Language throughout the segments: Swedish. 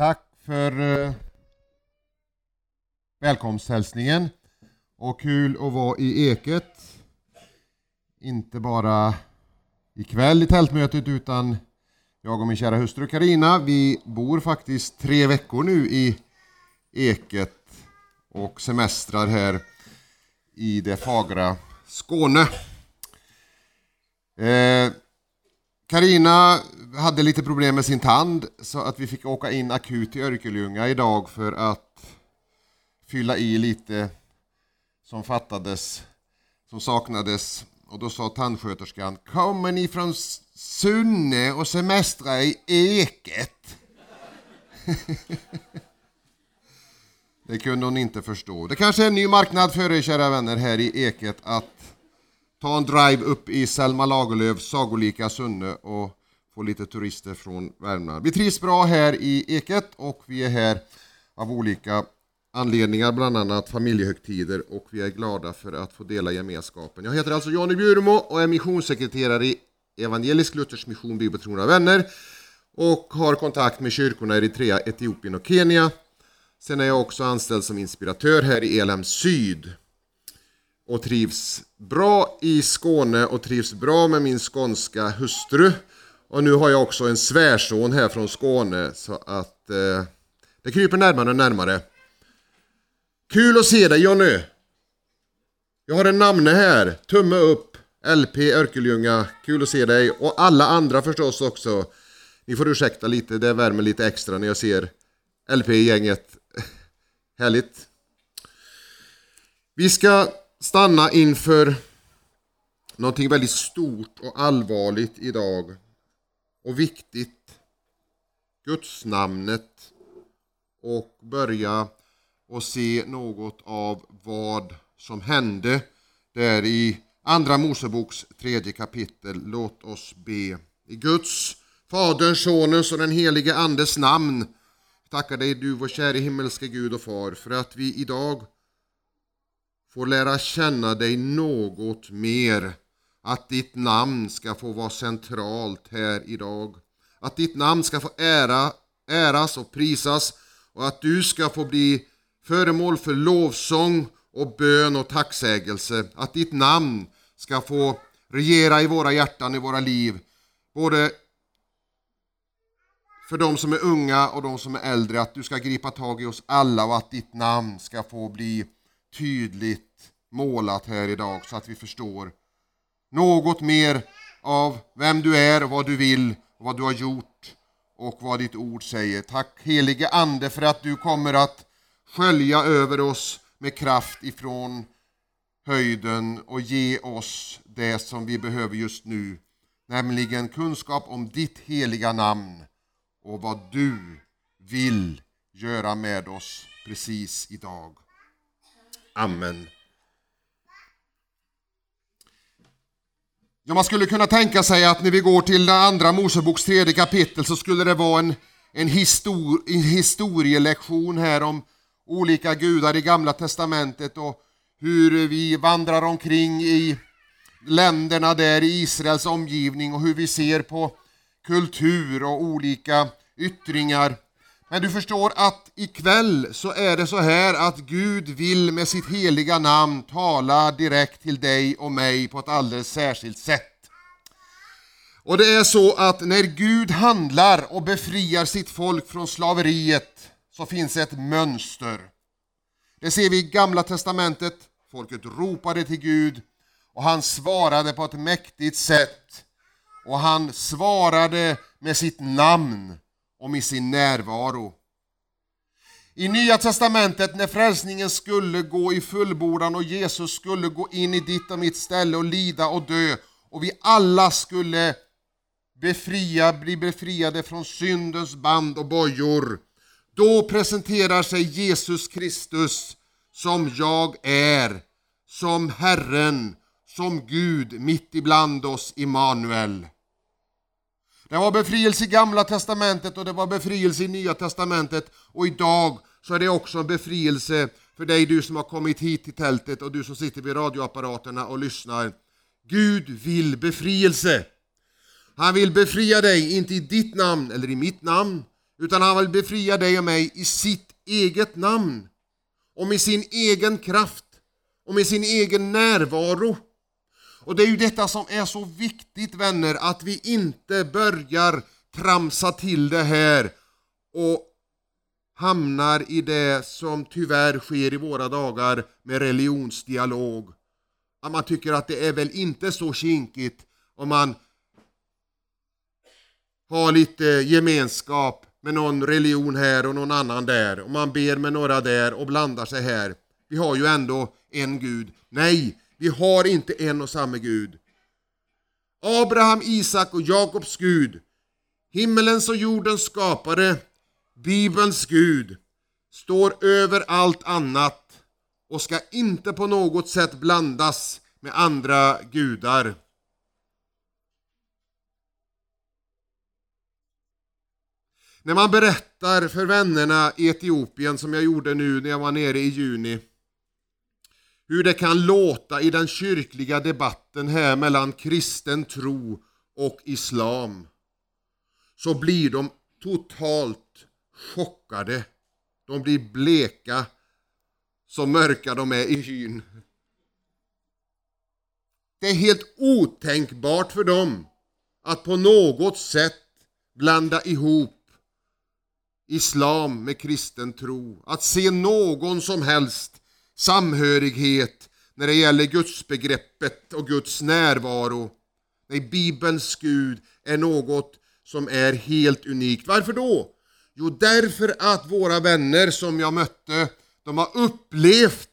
Tack för eh, välkomsthälsningen och kul att vara i Eket. Inte bara ikväll i tältmötet utan jag och min kära hustru Karina, vi bor faktiskt tre veckor nu i Eket och semestrar här i det fagra Skåne. Eh, Karina hade lite problem med sin tand så att vi fick åka in akut till Örkelljunga idag för att fylla i lite som fattades, som saknades. Och då sa tandsköterskan, kommer ni från Sunne och semestrar i Eket? Det kunde hon inte förstå. Det kanske är en ny marknad för er kära vänner här i Eket att ta en drive upp i Selma Lagerlöfs sagolika Sunne och få lite turister från Värmland. Vi trivs bra här i Eket och vi är här av olika anledningar, bland annat familjehögtider och vi är glada för att få dela gemenskapen. Jag heter alltså Jonny Bjurmo och är missionssekreterare i Evangelisk Luthers Mission Bibeltrogna Vänner och har kontakt med kyrkorna i Eritrea, Etiopien och Kenya. Sen är jag också anställd som inspiratör här i ELM Syd och trivs bra i Skåne och trivs bra med min skånska hustru. Och nu har jag också en svärson här från Skåne så att eh, det kryper närmare och närmare. Kul att se dig Jonny! Jag har en namne här, tumme upp, LP Örkelljunga, kul att se dig och alla andra förstås också. Ni får ursäkta lite, det värmer lite extra när jag ser LP-gänget. Härligt! Vi ska stanna inför någonting väldigt stort och allvarligt idag och viktigt. Gudsnamnet och börja och se något av vad som hände där i Andra Moseboks tredje kapitel. Låt oss be. I Guds, Faderns, Sonens och den helige Andes namn tackar dig du, vår käre himmelske Gud och Far, för att vi idag får lära känna dig något mer. Att ditt namn ska få vara centralt här idag. Att ditt namn ska få ära, äras och prisas och att du ska få bli föremål för lovsång och bön och tacksägelse. Att ditt namn ska få regera i våra hjärtan, i våra liv. Både för de som är unga och de som är äldre. Att du ska gripa tag i oss alla och att ditt namn ska få bli tydligt målat här idag så att vi förstår något mer av vem du är vad du vill vad du har gjort och vad ditt ord säger. Tack helige Ande för att du kommer att skölja över oss med kraft ifrån höjden och ge oss det som vi behöver just nu, nämligen kunskap om ditt heliga namn och vad du vill göra med oss precis idag. Amen. Ja, man skulle kunna tänka sig att när vi går till den andra Moseboks tredje kapitel så skulle det vara en, en, histor, en historielektion här om olika gudar i Gamla Testamentet och hur vi vandrar omkring i länderna där i Israels omgivning och hur vi ser på kultur och olika yttringar men du förstår att ikväll så är det så här att Gud vill med sitt heliga namn tala direkt till dig och mig på ett alldeles särskilt sätt. Och det är så att när Gud handlar och befriar sitt folk från slaveriet så finns ett mönster. Det ser vi i Gamla Testamentet. Folket ropade till Gud och han svarade på ett mäktigt sätt. Och han svarade med sitt namn och med sin närvaro. I Nya Testamentet när frälsningen skulle gå i fullbordan och Jesus skulle gå in i ditt och mitt ställe och lida och dö och vi alla skulle befria, bli befriade från syndens band och bojor. Då presenterar sig Jesus Kristus som jag är, som Herren, som Gud mitt ibland oss, Immanuel. Det var befrielse i Gamla Testamentet och det var befrielse i Nya Testamentet och idag så är det också en befrielse för dig du som har kommit hit till tältet och du som sitter vid radioapparaterna och lyssnar. Gud vill befrielse. Han vill befria dig, inte i ditt namn eller i mitt namn, utan han vill befria dig och mig i sitt eget namn och med sin egen kraft och med sin egen närvaro. Och det är ju detta som är så viktigt vänner, att vi inte börjar tramsa till det här och hamnar i det som tyvärr sker i våra dagar med religionsdialog. Att man tycker att det är väl inte så kinkigt om man har lite gemenskap med någon religion här och någon annan där och man ber med några där och blandar sig här. Vi har ju ändå en Gud. Nej, vi har inte en och samma Gud. Abraham, Isak och Jakobs Gud, himmelens och jordens skapare, Bibelns Gud, står över allt annat och ska inte på något sätt blandas med andra gudar. När man berättar för vännerna i Etiopien, som jag gjorde nu när jag var nere i juni, hur det kan låta i den kyrkliga debatten här mellan kristen tro och islam, så blir de totalt chockade. De blir bleka, så mörka de är i hyn. Det är helt otänkbart för dem att på något sätt blanda ihop islam med kristen tro. Att se någon som helst samhörighet när det gäller gudsbegreppet och Guds närvaro. Nej, Bibelns Gud är något som är helt unikt. Varför då? Jo, därför att våra vänner som jag mötte, de har upplevt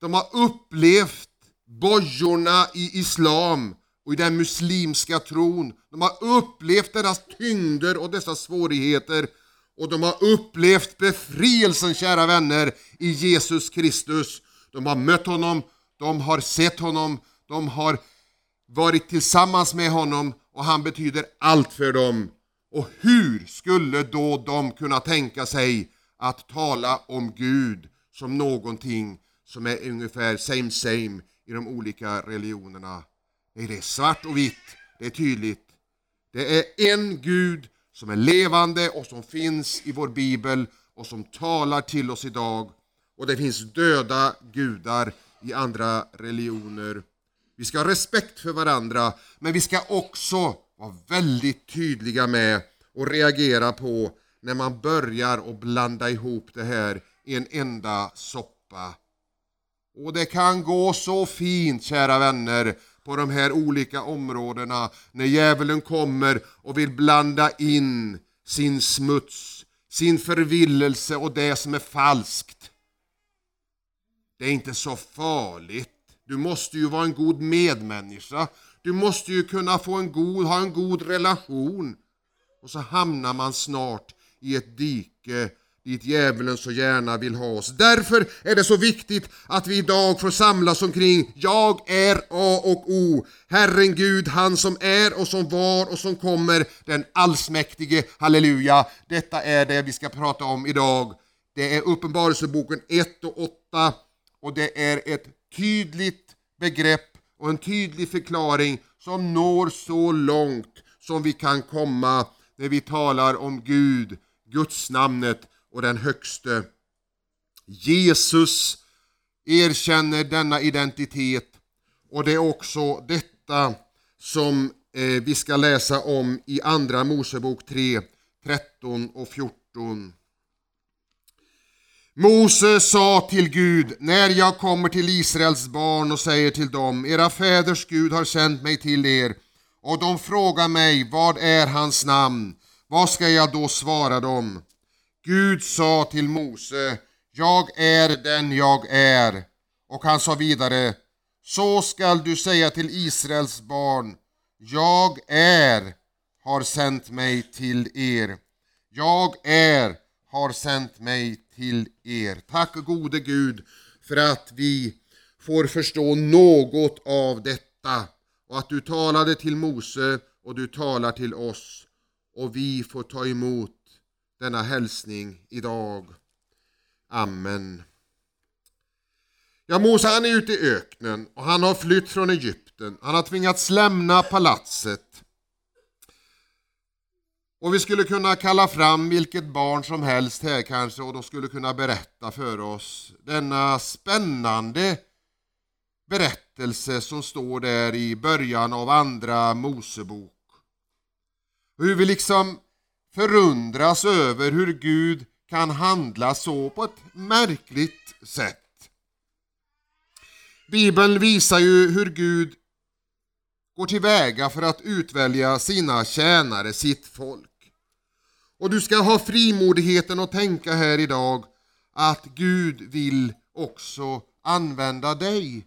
de har upplevt bojorna i islam och i den muslimska tron. De har upplevt deras tyngder och dessa svårigheter och de har upplevt befrielsen, kära vänner, i Jesus Kristus. De har mött honom, de har sett honom, de har varit tillsammans med honom och han betyder allt för dem. Och hur skulle då de kunna tänka sig att tala om Gud som någonting som är ungefär same same i de olika religionerna? Nej, det är svart och vitt, det är tydligt. Det är en Gud som är levande och som finns i vår bibel och som talar till oss idag. Och det finns döda gudar i andra religioner. Vi ska ha respekt för varandra, men vi ska också vara väldigt tydliga med och reagera på när man börjar att blanda ihop det här i en enda soppa. Och det kan gå så fint, kära vänner, på de här olika områdena när djävulen kommer och vill blanda in sin smuts, sin förvillelse och det som är falskt. Det är inte så farligt. Du måste ju vara en god medmänniska. Du måste ju kunna få en god, ha en god relation. Och så hamnar man snart i ett dike dit djävulen så gärna vill ha oss. Därför är det så viktigt att vi idag får samlas omkring Jag är A och O. Herren Gud, han som är och som var och som kommer, den allsmäktige. Halleluja! Detta är det vi ska prata om idag. Det är Uppenbarelseboken 1 och 8 och det är ett tydligt begrepp och en tydlig förklaring som når så långt som vi kan komma när vi talar om Gud, Guds namnet och den högste. Jesus erkänner denna identitet och det är också detta som eh, vi ska läsa om i Andra Mosebok 3, 13 och 14. Mose sa till Gud, när jag kommer till Israels barn och säger till dem, era fäders Gud har sänt mig till er, och de frågar mig, vad är hans namn? Vad ska jag då svara dem? Gud sa till Mose, jag är den jag är. Och han sa vidare, så skall du säga till Israels barn, jag är, har sänt mig till er. Jag är, har sänt mig till er. Tack gode Gud för att vi får förstå något av detta och att du talade till Mose och du talar till oss och vi får ta emot denna hälsning idag. Amen. Ja, Mose han är ute i öknen och han har flytt från Egypten. Han har tvingats lämna palatset. Och vi skulle kunna kalla fram vilket barn som helst här kanske och de skulle kunna berätta för oss denna spännande berättelse som står där i början av andra Mosebok. Hur vi liksom förundras över hur Gud kan handla så på ett märkligt sätt. Bibeln visar ju hur Gud går tillväga för att utvälja sina tjänare, sitt folk. Och du ska ha frimodigheten att tänka här idag att Gud vill också använda dig.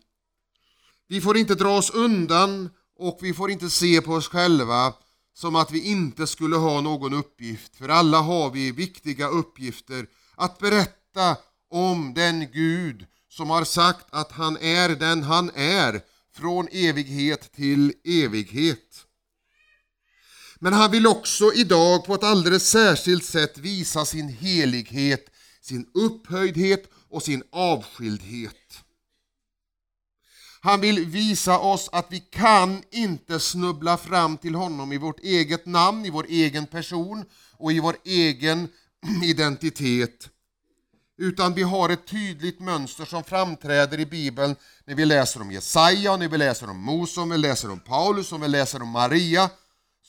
Vi får inte dra oss undan och vi får inte se på oss själva som att vi inte skulle ha någon uppgift, för alla har vi viktiga uppgifter att berätta om den Gud som har sagt att han är den han är från evighet till evighet. Men han vill också idag på ett alldeles särskilt sätt visa sin helighet, sin upphöjdhet och sin avskildhet. Han vill visa oss att vi kan inte snubbla fram till honom i vårt eget namn, i vår egen person och i vår egen identitet. Utan vi har ett tydligt mönster som framträder i Bibeln när vi läser om Jesaja, när vi läser om Mose, om vi läser om Paulus, om vi läser om Maria.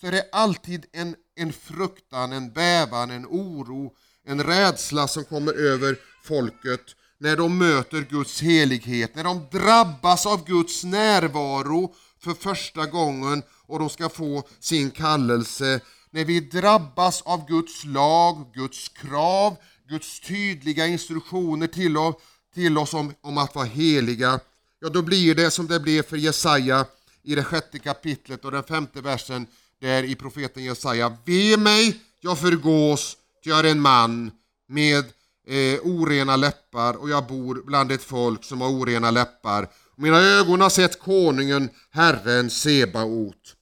Så är det alltid en, en fruktan, en bävan, en oro, en rädsla som kommer över folket när de möter Guds helighet, när de drabbas av Guds närvaro för första gången och de ska få sin kallelse. När vi drabbas av Guds lag, Guds krav, Guds tydliga instruktioner till oss, till oss om, om att vara heliga, ja då blir det som det blev för Jesaja i det sjätte kapitlet och den femte versen där i profeten Jesaja. Ve mig, jag förgås, ty jag är en man med eh, orena läppar och jag bor bland ett folk som har orena läppar. Mina ögon har sett konungen, Herren Sebaot.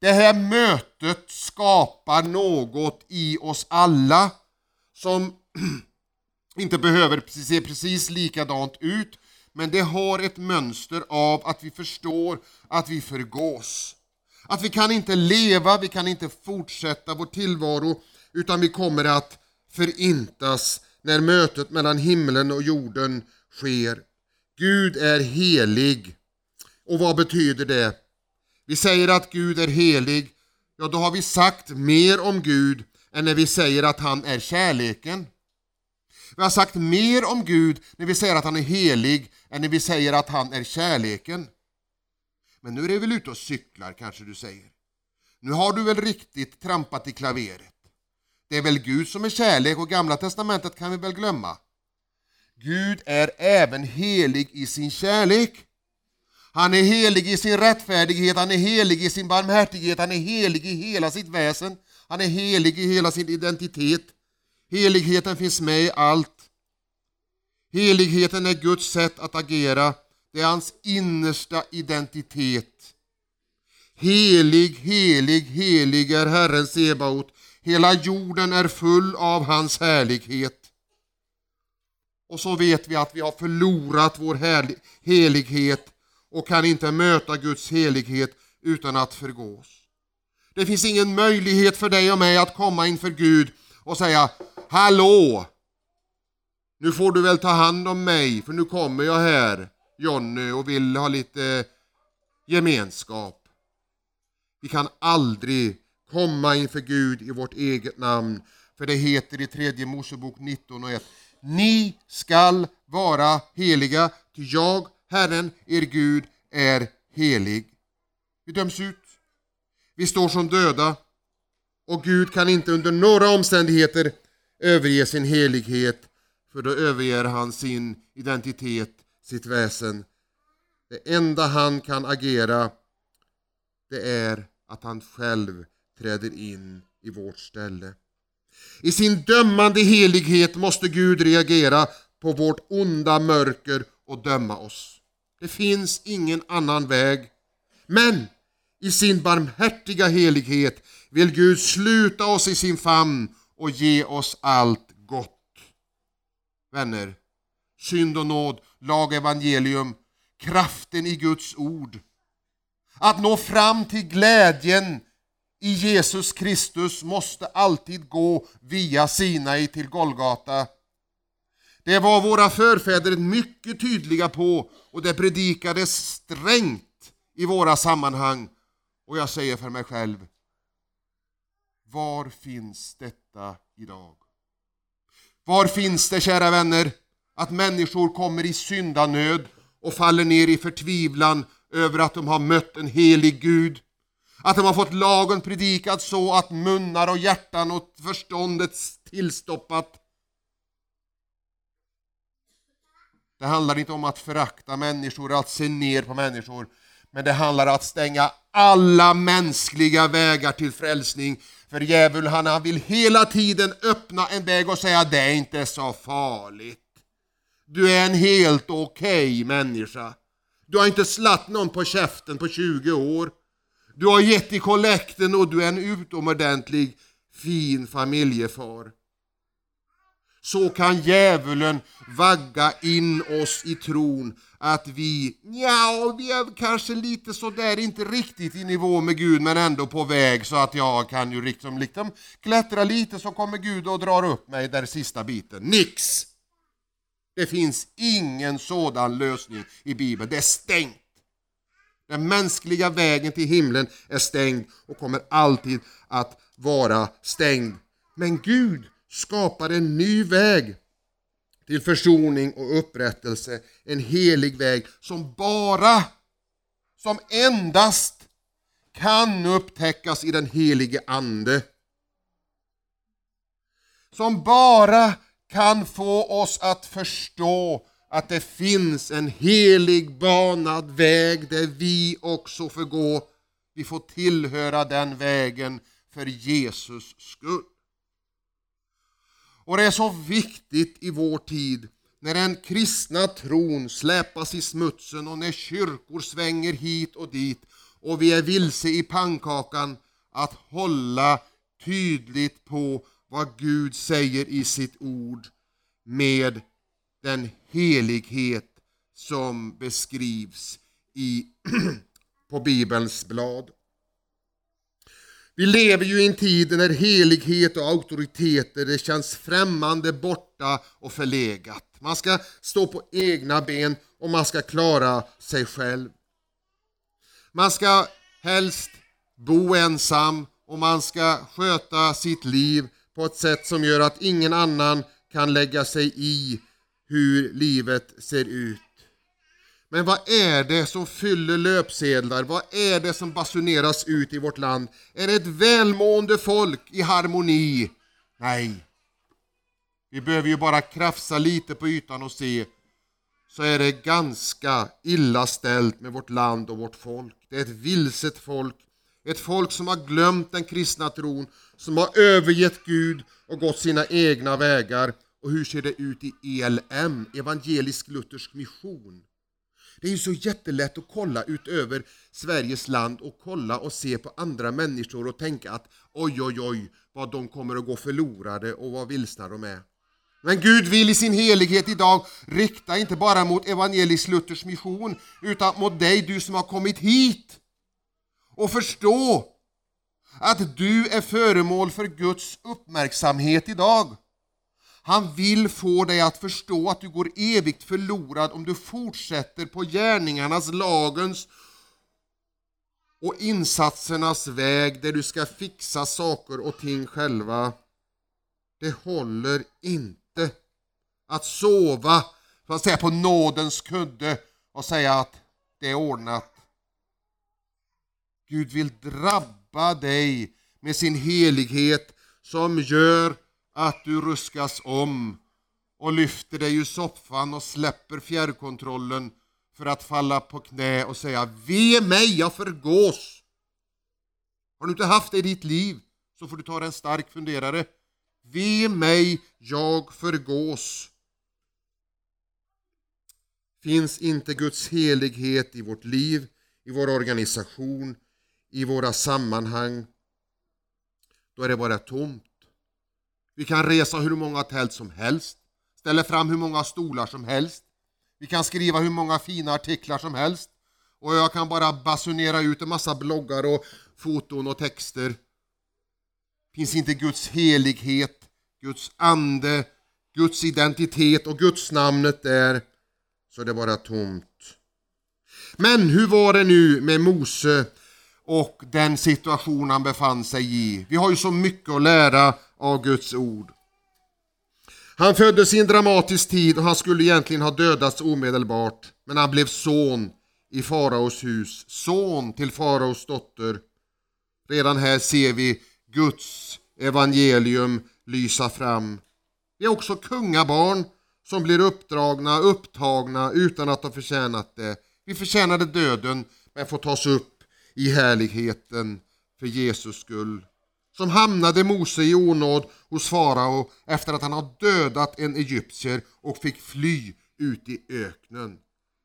Det här mötet skapar något i oss alla som inte behöver se precis likadant ut, men det har ett mönster av att vi förstår att vi förgås. Att vi kan inte leva, vi kan inte fortsätta vår tillvaro, utan vi kommer att förintas när mötet mellan himlen och jorden sker. Gud är helig. Och vad betyder det? Vi säger att Gud är helig, ja då har vi sagt mer om Gud än när vi säger att han är kärleken. Vi har sagt mer om Gud när vi säger att han är helig än när vi säger att han är kärleken. Men nu är du väl ute och cyklar kanske du säger. Nu har du väl riktigt trampat i klaveret. Det är väl Gud som är kärlek och Gamla Testamentet kan vi väl glömma. Gud är även helig i sin kärlek. Han är helig i sin rättfärdighet, han är helig i sin barmhärtighet, han är helig i hela sitt väsen. Han är helig i hela sin identitet. Heligheten finns med i allt. Heligheten är Guds sätt att agera. Det är hans innersta identitet. Helig, helig, helig är Herren Sebaot. Hela jorden är full av hans härlighet. Och så vet vi att vi har förlorat vår helighet och kan inte möta Guds helighet utan att förgås. Det finns ingen möjlighet för dig och mig att komma inför Gud och säga Hallå! Nu får du väl ta hand om mig för nu kommer jag här, Jonny, och vill ha lite gemenskap. Vi kan aldrig komma inför Gud i vårt eget namn. För det heter i tredje Mosebok 19 och 1. Ni skall vara heliga, ty jag, Herren, er Gud, är helig. Vi döms ut. Vi står som döda och Gud kan inte under några omständigheter överge sin helighet för då överger han sin identitet, sitt väsen. Det enda han kan agera det är att han själv träder in i vårt ställe. I sin dömande helighet måste Gud reagera på vårt onda mörker och döma oss. Det finns ingen annan väg. Men i sin barmhärtiga helighet vill Gud sluta oss i sin famn och ge oss allt gott. Vänner, synd och nåd, lag, evangelium, kraften i Guds ord. Att nå fram till glädjen i Jesus Kristus måste alltid gå via Sinai till Golgata. Det var våra förfäder mycket tydliga på och det predikades strängt i våra sammanhang. Och jag säger för mig själv, var finns detta idag? Var finns det, kära vänner, att människor kommer i syndanöd och faller ner i förtvivlan över att de har mött en helig Gud? Att de har fått lagen predikad så att munnar och hjärtan och förståndet tillstoppat. Det handlar inte om att förakta människor, att se ner på människor, men det handlar om att stänga alla mänskliga vägar till frälsning. För djävulen han, han vill hela tiden öppna en väg och säga det är inte så farligt. Du är en helt okej okay människa. Du har inte slatt någon på käften på 20 år. Du har gett i kollekten och du är en utomordentlig fin familjefar. Så kan djävulen vagga in oss i tron att vi, ja, vi är kanske lite sådär, inte riktigt i nivå med Gud men ändå på väg så att jag kan ju liksom, liksom klättra lite så kommer Gud och drar upp mig där sista biten. Nix! Det finns ingen sådan lösning i Bibeln, det är stängt. Den mänskliga vägen till himlen är stängd och kommer alltid att vara stängd. Men Gud skapar en ny väg till försoning och upprättelse. En helig väg som bara, som endast kan upptäckas i den helige Ande. Som bara kan få oss att förstå att det finns en helig banad väg där vi också får gå. Vi får tillhöra den vägen för Jesus skull. Och det är så viktigt i vår tid när den kristna tron släpas i smutsen och när kyrkor svänger hit och dit och vi är vilse i pannkakan att hålla tydligt på vad Gud säger i sitt ord med den helighet som beskrivs i, på Bibelns blad. Vi lever ju i en tid när helighet och auktoriteter det känns främmande, borta och förlegat. Man ska stå på egna ben och man ska klara sig själv. Man ska helst bo ensam och man ska sköta sitt liv på ett sätt som gör att ingen annan kan lägga sig i hur livet ser ut. Men vad är det som fyller löpsedlar? Vad är det som basuneras ut i vårt land? Är det ett välmående folk i harmoni? Nej. Vi behöver ju bara krafsa lite på ytan och se så är det ganska illa ställt med vårt land och vårt folk. Det är ett vilset folk, ett folk som har glömt den kristna tron, som har övergett Gud och gått sina egna vägar. Och hur ser det ut i ELM, Evangelisk Luthersk Mission? Det är ju så jättelätt att kolla utöver Sveriges land och kolla och se på andra människor och tänka att oj, oj, oj, vad de kommer att gå förlorade och vad vilsna de är. Men Gud vill i sin helighet idag rikta inte bara mot Evangelisk Luthers mission utan mot dig, du som har kommit hit. Och förstå att du är föremål för Guds uppmärksamhet idag. Han vill få dig att förstå att du går evigt förlorad om du fortsätter på gärningarnas, lagens och insatsernas väg där du ska fixa saker och ting själva. Det håller inte att sova så att säga, på nådens kudde och säga att det är ordnat. Gud vill drabba dig med sin helighet som gör att du ruskas om och lyfter dig ur soffan och släpper fjärrkontrollen för att falla på knä och säga Ve mig, jag förgås. Har du inte haft det i ditt liv så får du ta dig en stark funderare. Ve mig, jag förgås. Finns inte Guds helighet i vårt liv, i vår organisation, i våra sammanhang, då är det bara tomt. Vi kan resa hur många tält som helst, ställa fram hur många stolar som helst. Vi kan skriva hur många fina artiklar som helst. Och jag kan bara basunera ut en massa bloggar och foton och texter. finns inte Guds helighet, Guds ande, Guds identitet och Guds namnet där, så det är bara tomt. Men hur var det nu med Mose och den situation han befann sig i? Vi har ju så mycket att lära av Guds ord. Han föddes i en dramatisk tid och han skulle egentligen ha dödats omedelbart, men han blev son i faraos hus, son till faraos dotter. Redan här ser vi Guds evangelium lysa fram. Vi är också kungabarn som blir uppdragna, upptagna utan att ha förtjänat det. Vi förtjänade döden men får tas upp i härligheten för Jesus skull. Som hamnade Mose i onåd hos farao efter att han har dödat en egyptier och fick fly ut i öknen.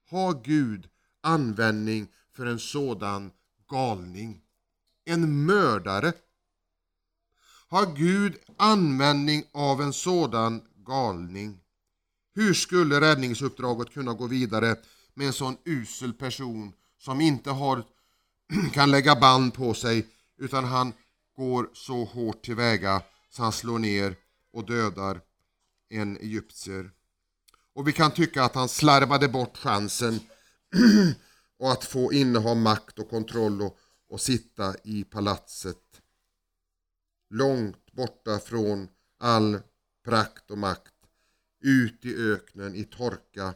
Har Gud användning för en sådan galning? En mördare? Har Gud användning av en sådan galning? Hur skulle räddningsuppdraget kunna gå vidare med en sån usel person som inte har, kan lägga band på sig utan han går så hårt tillväga så han slår ner och dödar en egyptier. Och vi kan tycka att han slarvade bort chansen och att få inneha makt och kontroll och, och sitta i palatset. Långt borta från all prakt och makt. Ut i öknen i torka.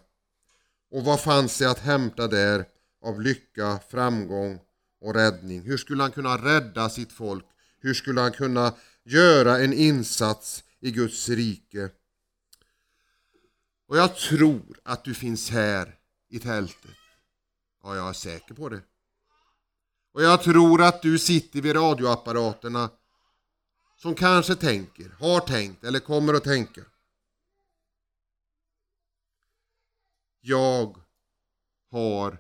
Och vad fanns det att hämta där av lycka, framgång och räddning? Hur skulle han kunna rädda sitt folk? Hur skulle han kunna göra en insats i Guds rike? Och jag tror att du finns här i tältet. Ja, jag är säker på det. Och jag tror att du sitter vid radioapparaterna som kanske tänker, har tänkt eller kommer att tänka. Jag har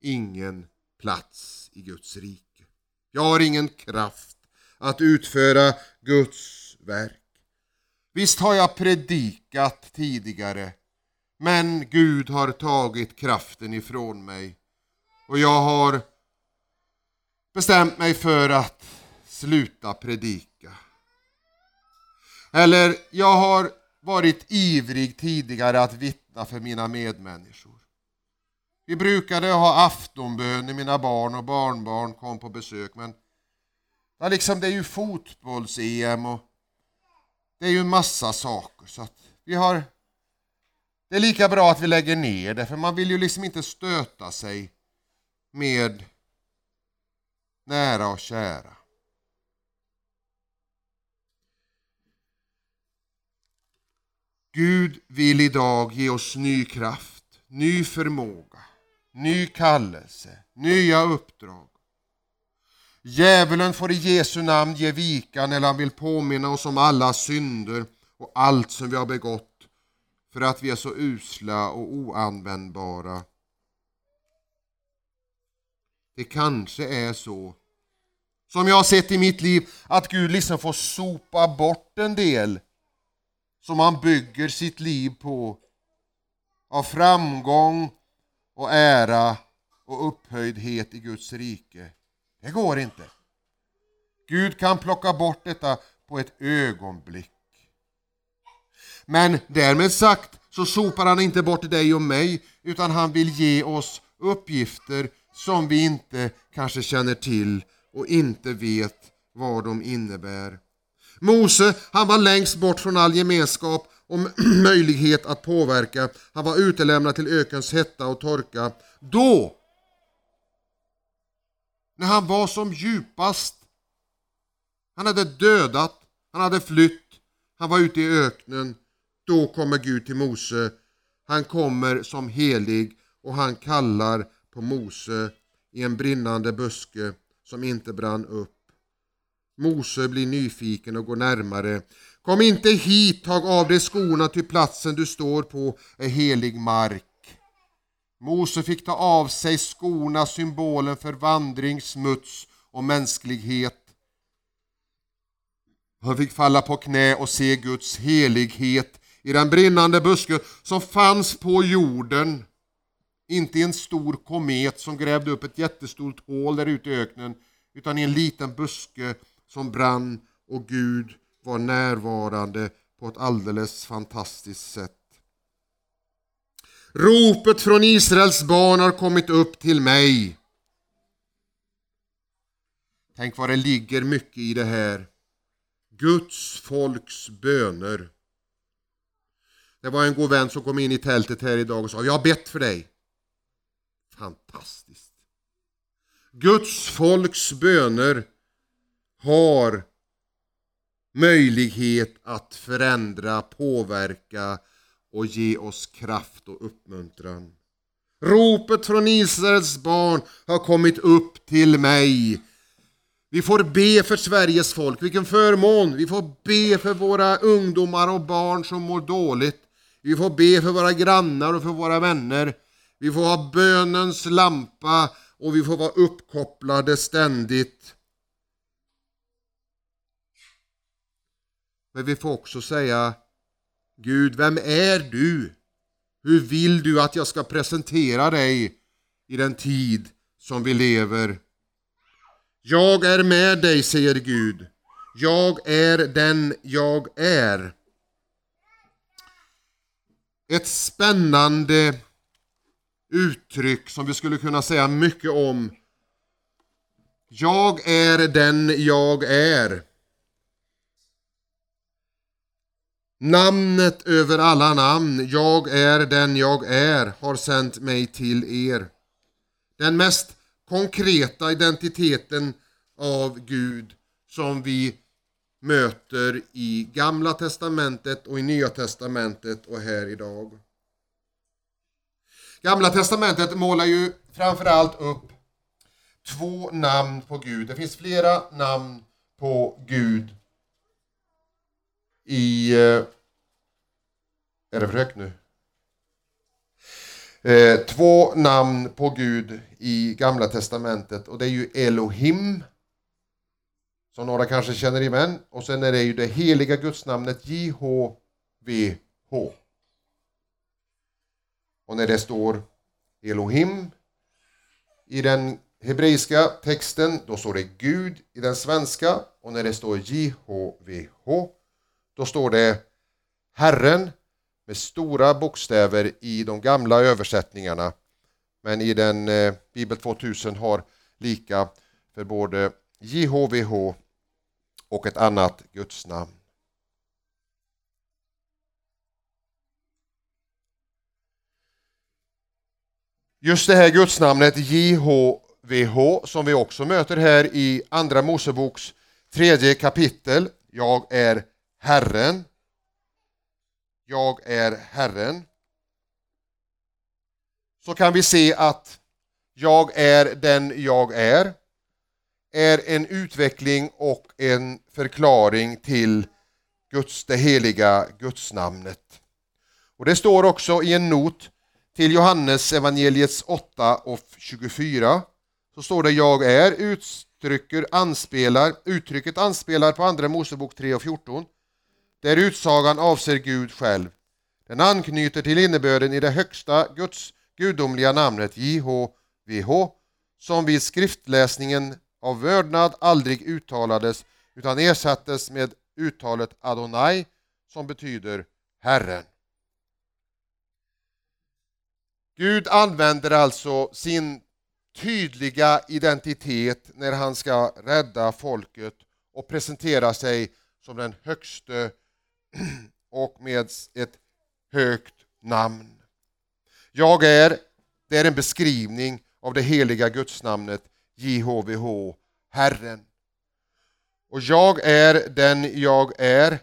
ingen plats i Guds rike. Jag har ingen kraft att utföra Guds verk. Visst har jag predikat tidigare, men Gud har tagit kraften ifrån mig och jag har bestämt mig för att sluta predika. Eller jag har varit ivrig tidigare att vittna för mina medmänniskor. Vi brukade ha aftonbön när mina barn och barnbarn kom på besök men Ja, liksom det är ju fotbolls-EM och det är ju en massa saker. Så att vi har... Det är lika bra att vi lägger ner det, för man vill ju liksom inte stöta sig med nära och kära. Gud vill idag ge oss ny kraft, ny förmåga, ny kallelse, nya uppdrag. Djävulen får i Jesu namn ge vika när han vill påminna oss om alla synder och allt som vi har begått för att vi är så usla och oanvändbara. Det kanske är så, som jag har sett i mitt liv, att Gud liksom får sopa bort en del som han bygger sitt liv på av framgång och ära och upphöjdhet i Guds rike. Det går inte. Gud kan plocka bort detta på ett ögonblick. Men därmed sagt så sopar han inte bort dig och mig utan han vill ge oss uppgifter som vi inte kanske känner till och inte vet vad de innebär. Mose, han var längst bort från all gemenskap och möjlighet att påverka. Han var utelämnad till ökens hetta och torka. Då när han var som djupast. Han hade dödat, han hade flytt, han var ute i öknen. Då kommer Gud till Mose. Han kommer som helig och han kallar på Mose i en brinnande buske som inte brann upp. Mose blir nyfiken och går närmare. Kom inte hit, tag av dig skorna till platsen du står på är helig mark. Mose fick ta av sig skorna, symbolen för vandring, smuts och mänsklighet. Han fick falla på knä och se Guds helighet i den brinnande buske som fanns på jorden. Inte i en stor komet som grävde upp ett jättestort hål där ute i öknen, utan i en liten buske som brann och Gud var närvarande på ett alldeles fantastiskt sätt. Ropet från Israels barn har kommit upp till mig. Tänk vad det ligger mycket i det här. Guds folks böner. Det var en god vän som kom in i tältet här idag och sa, jag har bett för dig. Fantastiskt. Guds folks böner har möjlighet att förändra, påverka och ge oss kraft och uppmuntran. Ropet från Israels barn har kommit upp till mig. Vi får be för Sveriges folk, vilken förmån! Vi får be för våra ungdomar och barn som mår dåligt. Vi får be för våra grannar och för våra vänner. Vi får ha bönens lampa och vi får vara uppkopplade ständigt. Men vi får också säga Gud, vem är du? Hur vill du att jag ska presentera dig i den tid som vi lever? Jag är med dig, säger Gud. Jag är den jag är. Ett spännande uttryck som vi skulle kunna säga mycket om. Jag är den jag är. Namnet över alla namn, jag är den jag är, har sänt mig till er. Den mest konkreta identiteten av Gud som vi möter i Gamla Testamentet och i Nya Testamentet och här idag. Gamla Testamentet målar ju framförallt upp två namn på Gud. Det finns flera namn på Gud i... Eh, är det för högt nu? Eh, två namn på Gud i Gamla Testamentet och det är ju Elohim som några kanske känner igen och sen är det ju det heliga gudsnamnet JHVH. Och när det står Elohim i den hebreiska texten, då står det Gud i den svenska och när det står JHVH, då står det Herren med stora bokstäver i de gamla översättningarna. Men i den eh, Bibel 2000 har lika för både JHVH och ett annat gudsnamn. Just det här gudsnamnet JHVH som vi också möter här i Andra Moseboks tredje kapitel. Jag är Herren. Jag är Herren. Så kan vi se att jag är den jag är är en utveckling och en förklaring till Guds, det heliga gudsnamnet. Och det står också i en not till Johannes evangeliets 8 och 24 så står det jag är uttrycker, anspelar, uttrycket anspelar på andra Mosebok 3 och 14 där utsagan avser Gud själv. Den anknyter till innebörden i det högsta Guds gudomliga namnet JHVH som vid skriftläsningen av vördnad aldrig uttalades utan ersattes med uttalet Adonai som betyder Herren. Gud använder alltså sin tydliga identitet när han ska rädda folket och presentera sig som den högste och med ett högt namn. Jag är, det är en beskrivning av det heliga gudsnamnet JHVH, Herren. Och jag är den jag är,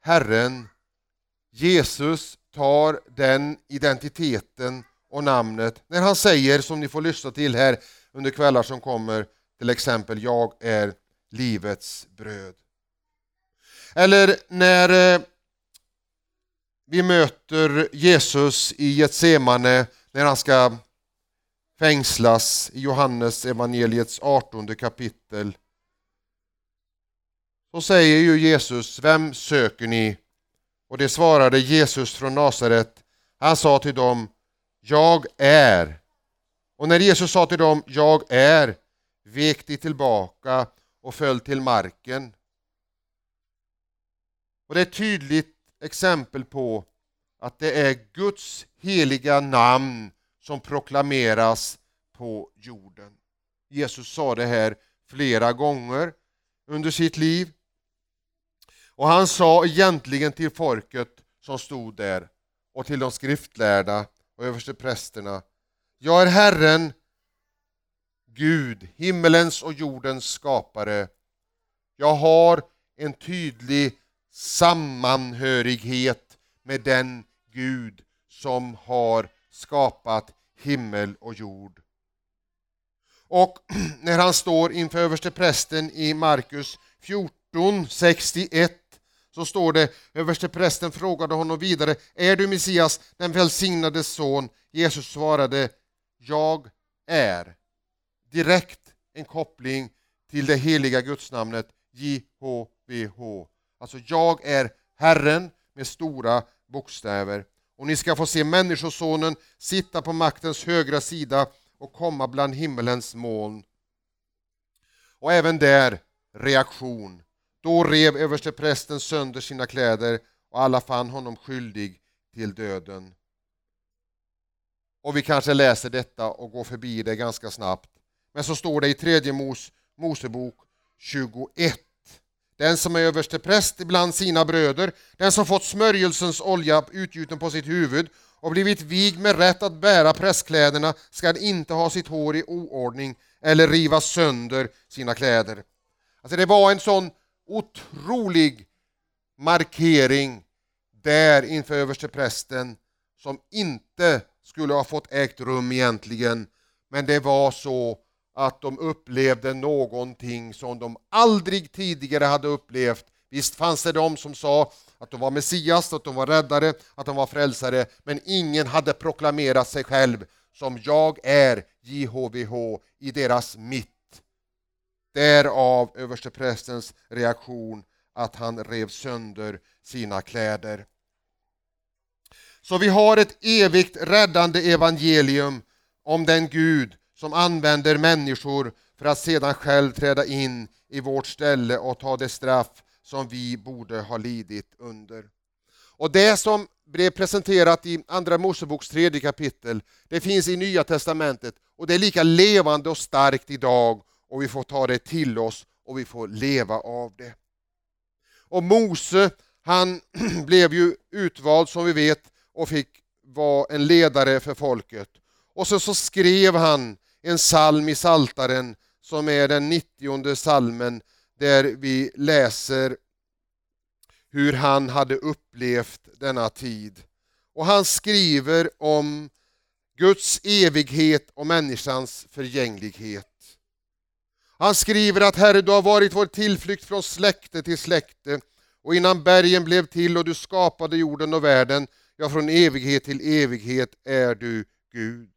Herren. Jesus tar den identiteten och namnet när han säger, som ni får lyssna till här under kvällar som kommer, till exempel jag är livets bröd. Eller när eh, vi möter Jesus i Getsemane när han ska fängslas i Johannes evangeliets 18 kapitel. Så säger ju Jesus, vem söker ni? Och det svarade Jesus från Nasaret. Han sa till dem, jag är. Och när Jesus sa till dem, jag är, vek de tillbaka och föll till marken. Och det är ett tydligt exempel på att det är Guds heliga namn som proklameras på jorden. Jesus sa det här flera gånger under sitt liv. Och han sa egentligen till folket som stod där och till de skriftlärda och översteprästerna Jag är Herren, Gud, himmelens och jordens skapare. Jag har en tydlig sammanhörighet med den Gud som har skapat himmel och jord. Och när han står inför översteprästen i Markus 14, 61 så står det, översteprästen frågade honom vidare, är du Messias, den välsignade son? Jesus svarade, jag är. Direkt en koppling till det heliga gudsnamnet JHVH. Alltså, jag är Herren med stora bokstäver. Och ni ska få se Människosonen sitta på maktens högra sida och komma bland himmelens moln. Och även där reaktion. Då rev översteprästen sönder sina kläder och alla fann honom skyldig till döden. Och vi kanske läser detta och går förbi det ganska snabbt. Men så står det i tredje Mos, Mosebok 21. Den som är överstepräst bland sina bröder, den som fått smörjelsens olja utgjuten på sitt huvud och blivit vigd med rätt att bära prästkläderna skall inte ha sitt hår i oordning eller riva sönder sina kläder. Alltså det var en sån otrolig markering där inför översteprästen som inte skulle ha fått ägt rum egentligen. Men det var så att de upplevde någonting som de aldrig tidigare hade upplevt. Visst fanns det de som sa att de var Messias, att de var räddare, att de var frälsare, men ingen hade proklamerat sig själv som jag är JHVH i deras mitt. Därav översteprästens reaktion att han rev sönder sina kläder. Så vi har ett evigt räddande evangelium om den Gud som använder människor för att sedan själv träda in i vårt ställe och ta det straff som vi borde ha lidit under. Och det som blev presenterat i Andra Moseboks tredje kapitel, det finns i Nya Testamentet och det är lika levande och starkt idag och vi får ta det till oss och vi får leva av det. Och Mose, han blev ju utvald som vi vet och fick vara en ledare för folket. Och så, så skrev han en psalm i Saltaren som är den 90 salmen där vi läser hur han hade upplevt denna tid. Och han skriver om Guds evighet och människans förgänglighet. Han skriver att Herre, du har varit vår tillflykt från släkte till släkte och innan bergen blev till och du skapade jorden och världen, ja, från evighet till evighet är du Gud.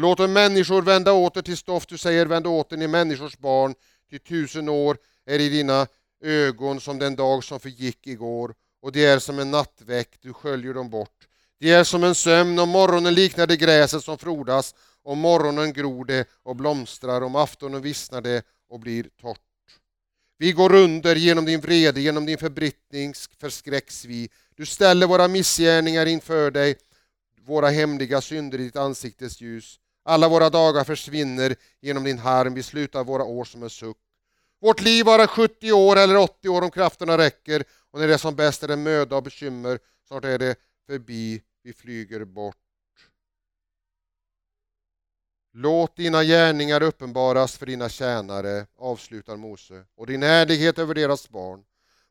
Du låter människor vända åter till stoft, du säger vänd åter ni människors barn, till tusen år är i dina ögon som den dag som förgick igår och det är som en nattväck, du sköljer dem bort. Det är som en sömn, om morgonen liknar det gräset som frodas, om morgonen gror det och blomstrar, om aftonen vissnar det och blir torrt. Vi går under genom din vrede, genom din förbrittning förskräcks vi. Du ställer våra missgärningar inför dig, våra hemliga synder i ditt ansiktes ljus. Alla våra dagar försvinner genom din harm, vi slutar våra år som en suck. Vårt liv varar 70 år eller 80 år om krafterna räcker och när det är som bäst är det möda och bekymmer, snart är det förbi, vi flyger bort. Låt dina gärningar uppenbaras för dina tjänare, avslutar Mose, och din ärlighet över deras barn.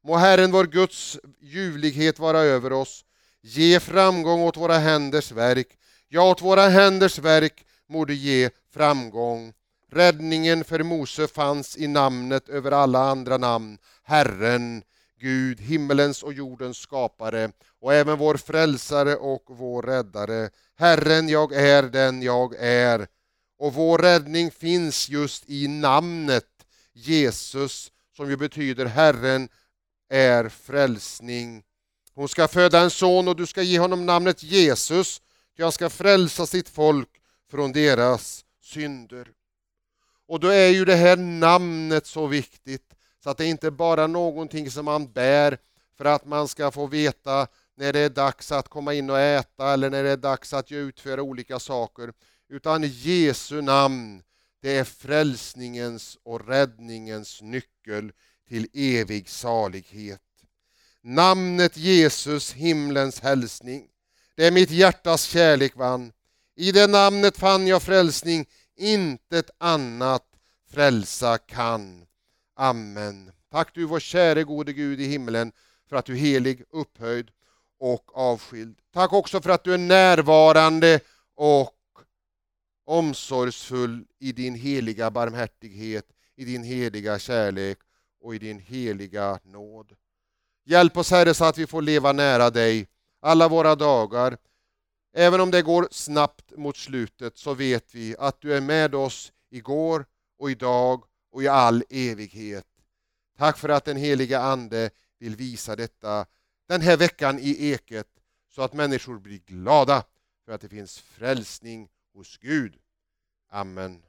Må Herren vår Guds ljuvlighet vara över oss. Ge framgång åt våra händers verk. Ja, åt våra händers verk må du ge framgång. Räddningen för Mose fanns i namnet över alla andra namn, Herren, Gud, himmelens och jordens skapare och även vår frälsare och vår räddare. Herren, jag är den jag är. Och vår räddning finns just i namnet Jesus, som ju betyder Herren är frälsning. Hon ska föda en son och du ska ge honom namnet Jesus, ty han ska frälsa sitt folk från deras synder. Och då är ju det här namnet så viktigt så att det inte bara är någonting som man bär för att man ska få veta när det är dags att komma in och äta eller när det är dags att utföra olika saker. Utan Jesu namn, det är frälsningens och räddningens nyckel till evig salighet. Namnet Jesus, himlens hälsning. Det är mitt hjärtas kärlek vann. I det namnet fann jag frälsning, intet annat frälsa kan. Amen. Tack du vår käre gode Gud i himlen för att du är helig, upphöjd och avskild. Tack också för att du är närvarande och omsorgsfull i din heliga barmhärtighet, i din heliga kärlek och i din heliga nåd. Hjälp oss Herre så att vi får leva nära dig alla våra dagar. Även om det går snabbt mot slutet så vet vi att du är med oss igår och idag och i all evighet. Tack för att den heliga Ande vill visa detta den här veckan i Eket så att människor blir glada för att det finns frälsning hos Gud. Amen.